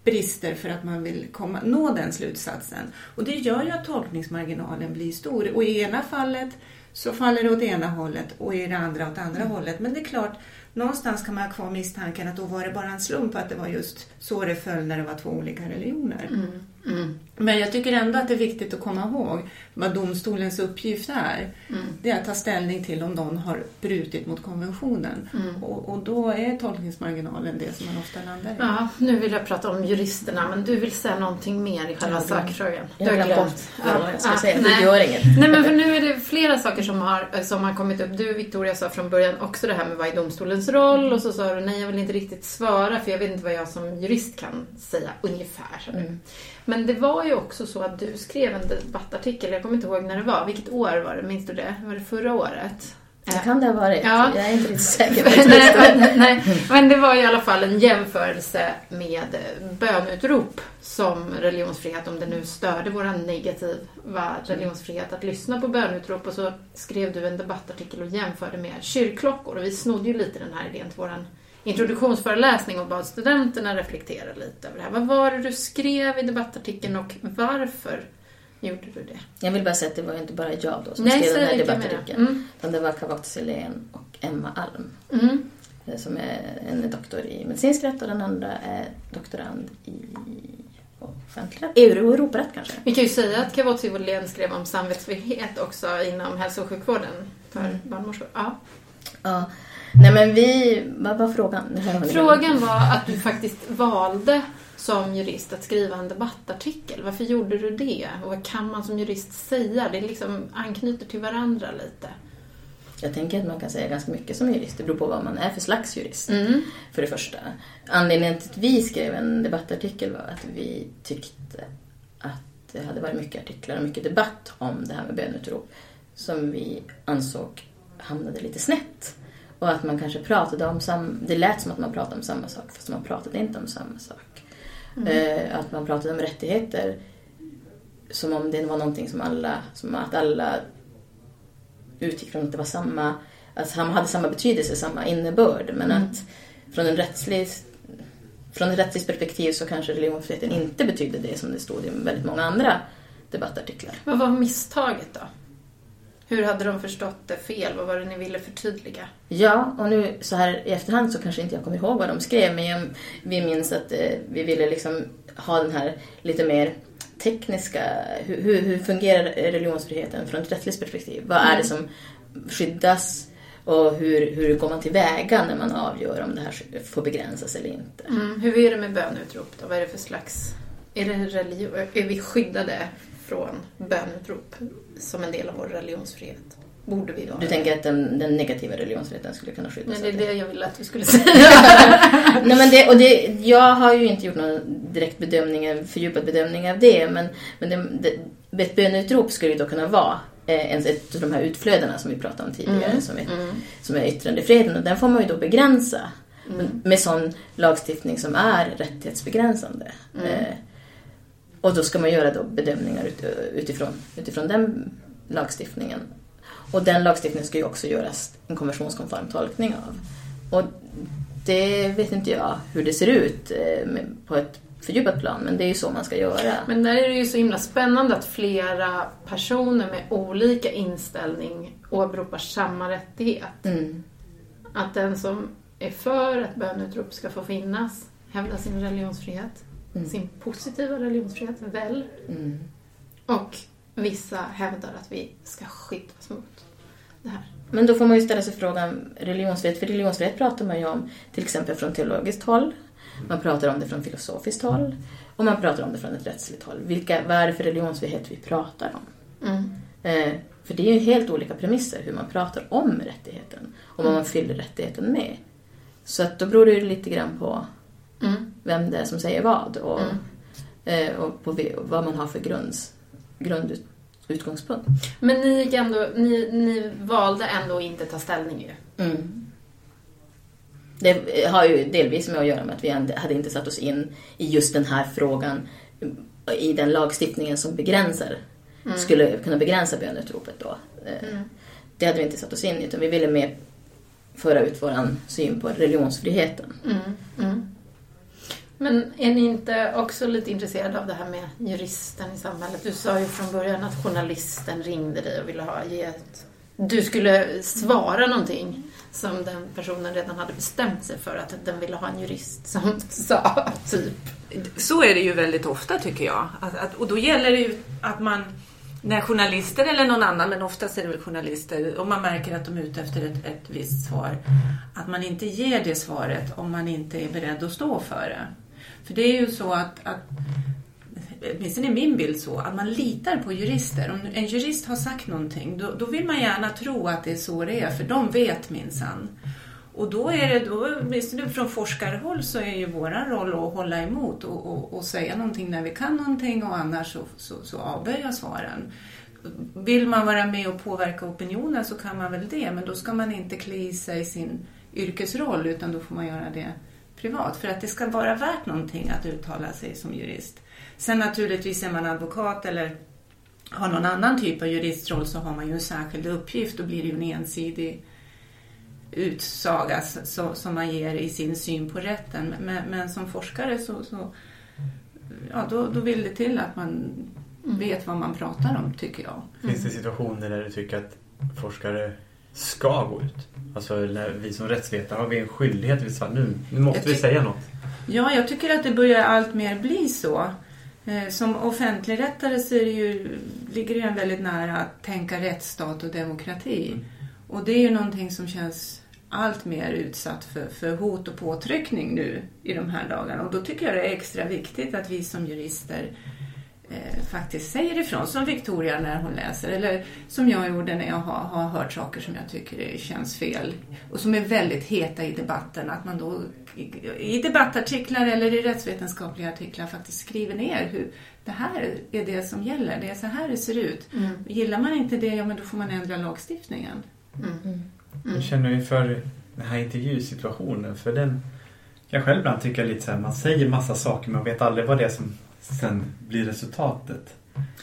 brister för att man vill komma, nå den slutsatsen. Och det gör ju att tolkningsmarginalen blir stor. Och i ena fallet så faller det åt ena hållet och i det andra åt andra hållet. Men det är klart, någonstans kan man ha kvar misstanken att då var det bara en slump att det var just så det föll när det var två olika religioner. Mm. Mm. Men jag tycker ändå att det är viktigt att komma ihåg vad domstolens uppgift är. Mm. Det är att ta ställning till om någon har brutit mot konventionen. Mm. Och, och då är tolkningsmarginalen det som man ofta landar i. Ja, nu vill jag prata om juristerna, men du vill säga någonting mer i själva sakfrågan. Jag har Du glömt vad jag ska Ja, säga. nej. Det gör inget. Nej, men för nu är det flera saker som har, som har kommit upp. Du, Victoria, sa från början också det här med vad är domstolens roll? Och så sa du, nej, jag vill inte riktigt svara, för jag vet inte vad jag som jurist kan säga ungefär. Men det var ju också så att du skrev en debattartikel, jag kommer inte ihåg när det var. Vilket år var det? Minns du det? Var det förra året? Det kan det ha varit. Ja. Jag är inte riktigt säker nej, men- nej, men det var i alla fall en jämförelse med bönutrop som religionsfrihet, om det nu störde vår negativa religionsfrihet att lyssna på bönutrop. Och så skrev du en debattartikel och jämförde med kyrkklockor. Och vi snodde ju lite den här idén till vår introduktionsföreläsning och bad studenterna reflektera lite över det här. Vad var det du skrev i debattartikeln och varför gjorde du det? Jag vill bara säga att det var inte bara jag då som Nej, skrev den här debattartikeln. Mm. Utan det var Kavak Selén och Emma Alm. Mm. eh, Som är en doktor i medicinsk rätt och den andra är doktorand i offentlig rätt. Euro och Europarätt kanske. Vi kan ju säga att Kavotsi Wollén skrev om samvetsfrihet också inom hälso och sjukvården för Mm. barnmorskor. Ja. Ja. Nej men vi... Vad var frågan? Frågan var att du faktiskt valde som jurist att skriva en debattartikel. Varför gjorde du det? Och vad kan man som jurist säga? Det liksom anknyter till varandra lite. Jag tänker att man kan säga ganska mycket som jurist. Det beror på vad man är för slags jurist. Mm. För det första. Anledningen till att vi skrev en debattartikel var att vi tyckte att det hade varit mycket artiklar och mycket debatt om det här med bönutrop som vi ansåg hamnade lite snett. Och att man kanske pratade om samma... Det lät som att man pratade om samma sak fast man pratade inte om samma sak. Eh, att man pratade om rättigheter som om det var någonting som alla... Som att alla utgick från att det var samma... Att han hade samma betydelse, samma innebörd. Men att från en rättslig från ett rättsligt perspektiv så kanske religionsfriheten inte betydde det som det stod i väldigt många andra debattartiklar. Vad var misstaget då? Hur hade de förstått det fel? Vad var det ni ville förtydliga? Ja, och nu så här i efterhand så kanske inte jag kommer ihåg vad de skrev, men jag, vi minns att eh, vi ville liksom ha den här lite mer tekniska, hur, hur, hur fungerar religionsfriheten från ett rättsligt perspektiv? Vad är det som skyddas och hur, hur går man tillväga när man avgör om det här får begränsas eller inte? Mm. Hur är det med bönutrop då? Vad är det för slags... Är, det religion, är vi skyddade från bönutrop som en del av vår religionsfrihet? Borde vi vara Du tänker att den, den negativa religionsfriheten skulle kunna skyddas? Nej, det är det jag ville att du skulle säga. Nej, men det, och det, jag har ju inte gjort någon direkt bedömning, fördjupad bedömning av det, men, men det, det, ett bönutrop skulle ju då kunna vara eh, en, ett av de här utflödena som vi pratade om tidigare, Mm. som, är, som är yttrandefriheten. Och den får man ju då begränsa Mm. med sån lagstiftning som är rättighetsbegränsande. Mm. Och då ska man göra då bedömningar ut, utifrån, utifrån den lagstiftningen. Och den lagstiftningen ska ju också göras en konventionskonform tolkning av. Och det vet inte jag hur det ser ut eh, på ett fördjupat plan, men det är ju så man ska göra. Men där är det ju så himla spännande att flera personer med olika inställning åberopar samma rättighet. Mm. Att den som är för att bönutrop ska få finnas hävdar sin religionsfrihet, sin positiva religionsfrihet, väl. Mm. Och vissa hävdar att vi ska skyddas mot det här. Men då får man ju ställa sig frågan, religionsfrihet, för religionsfrihet pratar man ju om till exempel från teologiskt håll, man pratar om det från filosofiskt håll och man pratar om det från ett rättsligt håll. Vilka, vad är det för religionsfrihet vi pratar om? Mm. Eh, för det är ju helt olika premisser hur man pratar om rättigheten och vad man fyller rättigheten med. Så att då beror det ju lite grann på Mm. Vem det är som säger vad och, Mm. eh, och på vad man har för grunds, grundutgångspunkt. Men ni, gick ändå, ni, ni valde ändå att inte ta ställning ju. Mm. Det har ju delvis med att göra med att vi hade inte satt oss in i just den här frågan i den lagstiftningen som begränsar, skulle kunna begränsa bönutropet då. Eh, Det hade vi inte satt oss in i utan vi ville mer föra ut våran syn på religionsfriheten. Mm. Men är ni inte också lite intresserade av det här med juristen i samhället? Du sa ju från början att journalisten ringde dig och ville ha ge ett... Du skulle svara någonting som den personen redan hade bestämt sig för att den ville ha en jurist som sa, typ. Så är det ju väldigt ofta tycker jag. Att, att, och då gäller det ju att man, när journalister eller någon annan, men oftast är det väl journalister, om man märker att de är ute efter ett, ett visst svar, att man inte ger det svaret om man inte är beredd att stå för det. För det är ju så att, att åtminstone är min bild så, att man litar på jurister. Om en jurist har sagt någonting, då, då vill man gärna tro att det är så det är, för de vet minsann. Och då är det, då, åtminstone från forskarhåll så är ju vår roll att hålla emot och, och, och säga någonting när vi kan någonting och annars så, så, så avböja svaren. Vill man vara med och påverka opinionen så kan man väl det, men då ska man inte klä i sig sin yrkesroll utan då får man göra det privat. För att det ska vara värt någonting att uttala sig som jurist. Sen naturligtvis är man advokat eller har någon annan typ av juristroll så har man ju en särskild uppgift. Då blir det ju en ensidig utsaga så, som man ger i sin syn på rätten. Men, men som forskare så, så ja, då, då vill det till att man vet vad man pratar om, tycker jag. Finns det situationer där du tycker att forskare ska gå ut? Alltså vi som rättsvetare har vi en skyldighet att säga nu, nu måste vi säga något. Ja, jag tycker att det börjar allt mer bli så. Eh, Som offentligrättare så är det ju, ligger det ju en väldigt nära att tänka rättsstat och demokrati. Och det är ju någonting som känns allt mer utsatt för, för hot och påtryckning nu i de här dagarna. Och då tycker jag det är extra viktigt att vi som jurister eh, faktiskt säger ifrån. Som Victoria när hon läser. Eller som jag gjorde när jag har, har hört saker som jag tycker det känns fel. Och som är väldigt heta i debatten. Att man då i, i debattartiklar eller i rättsvetenskapliga artiklar faktiskt skriver ner hur det här är det som gäller. Det är så här det ser ut. Gillar man inte det, ja men då får man ändra lagstiftningen. Hur känner du inför den här intervjusituationen? För den kan jag själv ibland tycka lite så här, man säger massa saker men man vet aldrig vad det är som sen blir resultatet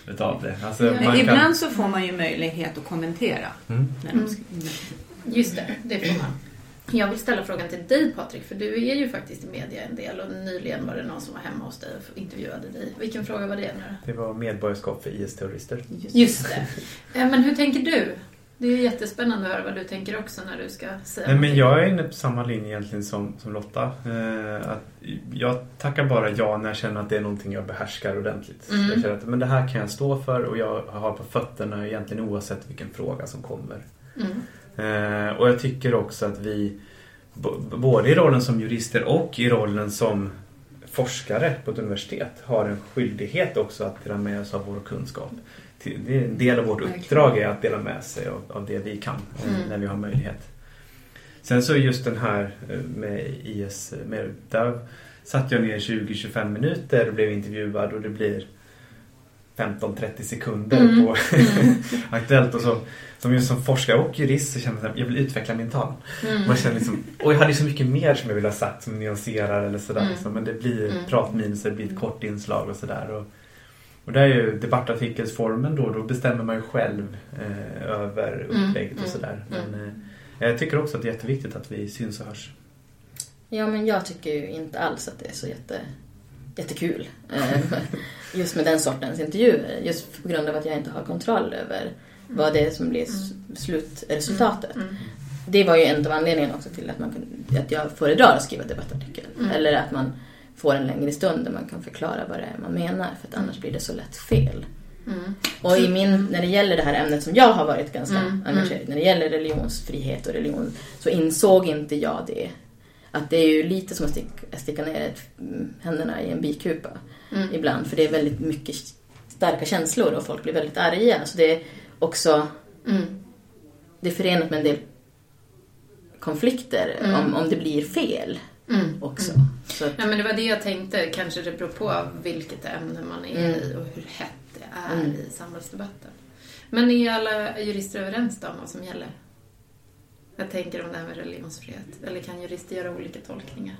utav det. Alltså, kan- ibland så får man ju möjlighet att kommentera. Mm. Skriver. Just det, det får man. Jag vill ställa frågan till dig Patrik, för du är ju faktiskt i media en del och nyligen var det någon som var hemma hos dig och intervjuade dig. Vilken fråga var det nu? Det var medborgarskap för IS-terrorister. Just det. Eh, Men hur tänker du? Det är jättespännande att höra vad du tänker också när du ska säga Nej, men jag är inne på samma linje egentligen som, som Lotta. Eh, att jag tackar bara ja när jag känner att det är någonting jag behärskar ordentligt. Mm. Jag känner att men det här kan jag stå för och jag har på fötterna egentligen oavsett vilken fråga som kommer. Mm. Eh, och jag tycker också att vi, både i rollen som jurister och i rollen som forskare på ett universitet, har en skyldighet också att dela med oss av vår kunskap. Det är en del av vårt uppdrag är att dela med sig av, av det vi kan eh, Mm. när vi har möjlighet. Sen så just den här eh, med IS, med, där satt jag ner 20-25 minuter och blev intervjuad och det blir 15-30 sekunder Mm. på Aktuellt och så. Som just som forskare och jurist så känner jag att jag vill utveckla min tal. Mm. Man känner liksom, och jag hade så mycket mer som jag ville ha sagt som nyanserar eller sådär. Mm. Liksom. Men det blir Mm. pratminus, det blir ett kort inslag och sådär. Och, och där är ju debattartikelsformen då, då bestämmer man ju själv eh, över Mm. upplägget och Mm. sådär. Mm. Men eh, jag tycker också att det är jätteviktigt att vi syns och hörs. Ja, men jag tycker ju inte alls att det är så jätte, jättekul. Eh, Just med den sortens intervjuer. Just på grund av att jag inte har kontroll över vad det är som blir slutresultatet. Mm. Det var ju en av anledningarna också till att, man att jag föredrar att skriva debattartikel. Mm. Eller att man får en längre stund där man kan förklara vad det är man menar. För att annars blir det så lätt fel. Mm. Och i min, när det gäller det här ämnet som jag har varit ganska Mm, engagerad i, när det gäller religionsfrihet och religion, så insåg inte jag det. Att det är ju lite som att sticka, sticka ner ett, mm, händerna i en bikupa Mm. ibland. För det är väldigt mycket starka känslor och folk blir väldigt arga. Så det är också Mm. det är förenat med en del konflikter Mm. om, om det blir fel Mm. också. Så att, Ja, men det var det jag tänkte. Kanske det beror på vilket ämne man är Mm. i och hur hett det är Mm. i samhällsdebatten. Men är alla jurister överens då om vad som gäller? Jag tänker om det här med religionsfrihet. Eller kan jurister göra olika tolkningar?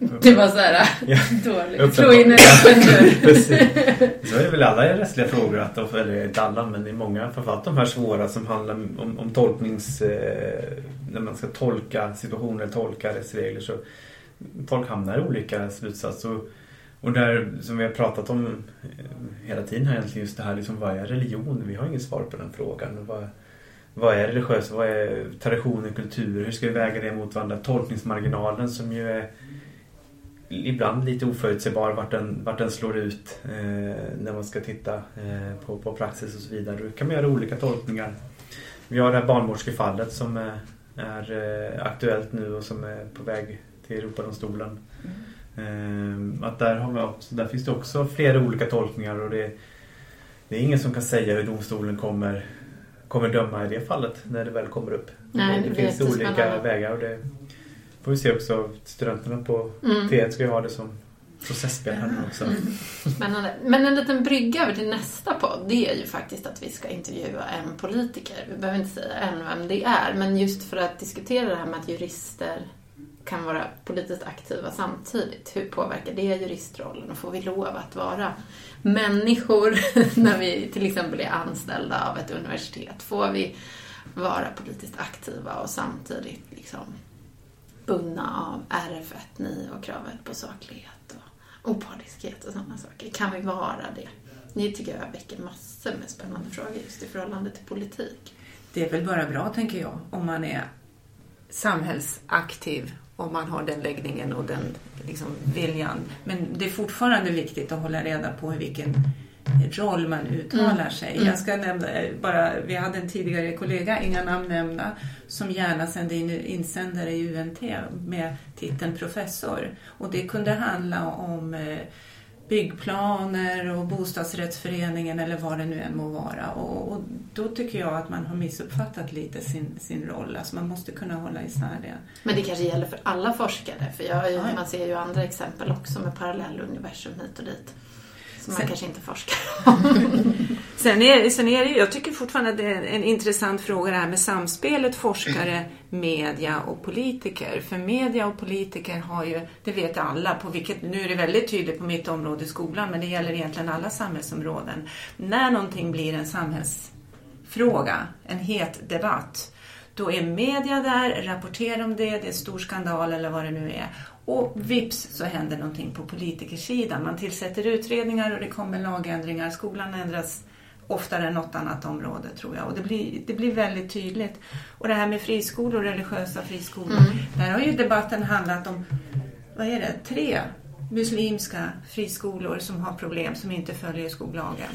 Det var så här Ja. dåligt. Slå in en öppen dörr. Precis. Så är det väl alla i rättsliga frågor, att, de- eller inte alla men i många, framförallt de här svåra som handlar om, om tolknings... Eh, när man ska tolka situationer, tolka rättsregler så folk hamnar i olika slutsatser. Och, och där som vi har pratat om eh, hela tiden här egentligen just det här liksom, vad är religion? Vi har inget svar på den frågan. Vad, vad är religiöst? Vad är traditioner, kultur? Hur ska vi väga det mot varandra? Tolkningsmarginalen som ju är ibland lite oförutsägbar vart den, vart den slår ut eh, när man ska titta eh, på, på praxis och så vidare. Då kan man göra olika tolkningar. Vi har det här barnmorskefallet som är, är eh, aktuellt nu och som är på väg till Europadomstolen. Eh, att där, har vi också, där finns det också flera olika tolkningar och det, det är ingen som kan säga hur domstolen kommer, kommer döma i det fallet när det väl kommer upp. Nej, det, det finns olika vägar och det får vi se också. Studenterna på Mm. T1 ska ju ha det som processspel här nu också. Spännande. Men en liten brygga över till nästa podd, det är ju faktiskt att vi ska intervjua en politiker. Vi behöver inte säga än vem det är, men just för att diskutera det här med att jurister kan vara politiskt aktiva samtidigt. Hur påverkar det juristrollen? Och får vi lov att vara människor när vi till exempel är anställda av ett universitet? Får vi vara politiskt aktiva och samtidigt liksom bundna av RF1.9 och kravet på saklighet och opartiskhet och sådana saker. Kan vi vara det? Ni tycker jag väcker massor med spännande frågor just i förhållande till politik. Det är väl bara bra, tänker jag, om man är samhällsaktiv om man har den läggningen och den liksom, viljan. Men det är fortfarande viktigt att hålla reda på vilken roll man uttalar Mm. sig. Mm. Jag ska nämna eh, bara, vi hade en tidigare kollega, inga namn nämnda, som gärna sände in insändare i UNT med titeln professor. Och det kunde handla om eh, byggplaner och bostadsrättsföreningen eller vad det nu än må vara. Och, och då tycker jag att man har missuppfattat lite sin, sin roll. Alltså man måste kunna hålla isär det. Men det kanske gäller för alla forskare, för jag, Ja. man ser ju andra exempel också med parallelluniversum hit och dit. Som man Sen- kanske inte forskar om. Sen är, sen är det jag tycker fortfarande att det är en intressant fråga det här med samspelet forskare, media och politiker. För media och politiker har ju, det vet alla, på vilket, nu är det väldigt tydligt på mitt område skolan, men det gäller egentligen alla samhällsområden. När någonting blir en samhällsfråga, en het debatt, då är media där, rapporterar om det, det är stor skandal eller vad det nu är. Och vips så händer någonting på politikersidan. Man tillsätter utredningar och det kommer lagändringar. Skolan ändras oftare än något annat område tror jag. Och det blir, det blir väldigt tydligt. Och det här med friskolor, religiösa friskolor. Där har ju debatten handlat om, vad är det, tre muslimska friskolor som har problem som inte följer skollagen.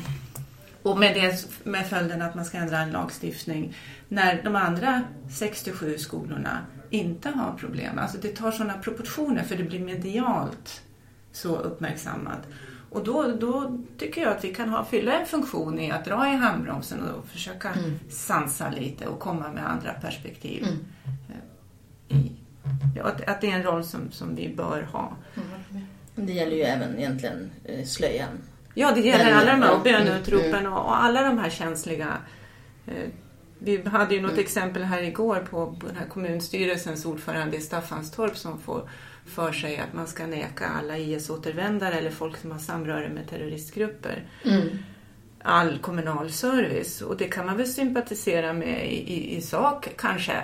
Och med, det, med följden att man ska ändra en lagstiftning när de andra 67 skolorna inte har problem. Alltså det tar sådana proportioner för det blir medialt så uppmärksammat. Och då, då tycker jag att vi kan ha, fylla en funktion i att dra i handbromsen och försöka sansa lite och komma med andra perspektiv. eh, I, ja, att, att det är en roll som, som vi bör ha. Det gäller ju även egentligen eh, slöjan. Ja, det gäller alla de här och böneutropen Mm, och, och alla de här känsliga. Vi hade ju något exempel här igår på, på den här kommunstyrelsens ordförande i Staffanstorp som får för sig att man ska neka alla IS-återvändare eller folk som har samröre med terroristgrupper Mm. all kommunal service. Och det kan man väl sympatisera med i, i, i sak kanske.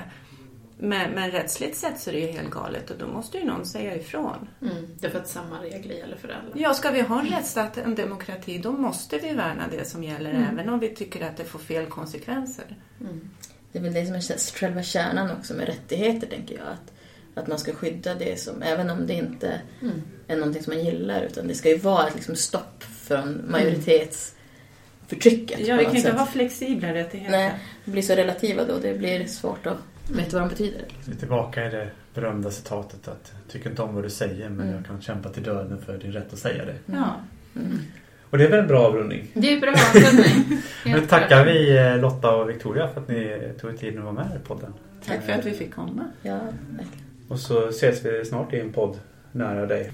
Men, men rättsligt sett så är det ju helt galet och då måste ju någon säga ifrån. Mm. Därför att samma regler gäller för alla. Ja, ska vi ha en rättsstat, en demokrati, då måste vi värna det som gäller Mm. även om vi tycker att det får fel konsekvenser. Det är väl det som är själva kärnan också med rättigheter, tänker jag. Att, att man ska skydda det som, även om det inte Mm. är någonting som man gillar, utan det ska ju vara ett liksom stopp från majoritetsförtrycket Ja, på vi kan inte sätt. ha flexibla rättigheter. Nej, det blir så relativa då, det blir svårt att veta vad de betyder. Vi är tillbaka i det berömda citatet att tycker inte om vad du säger men Mm. jag kan kämpa till döden för din rätt att säga det. Ja. Och det är väl en bra avrundning. Det är bra avrundning. Nu tackar vi eh, Lotta och Victoria för att ni tog er tid att vara med i podden. Tack för att vi fick komma. Ja, verkligen. Och så ses vi snart i en podd nära dig.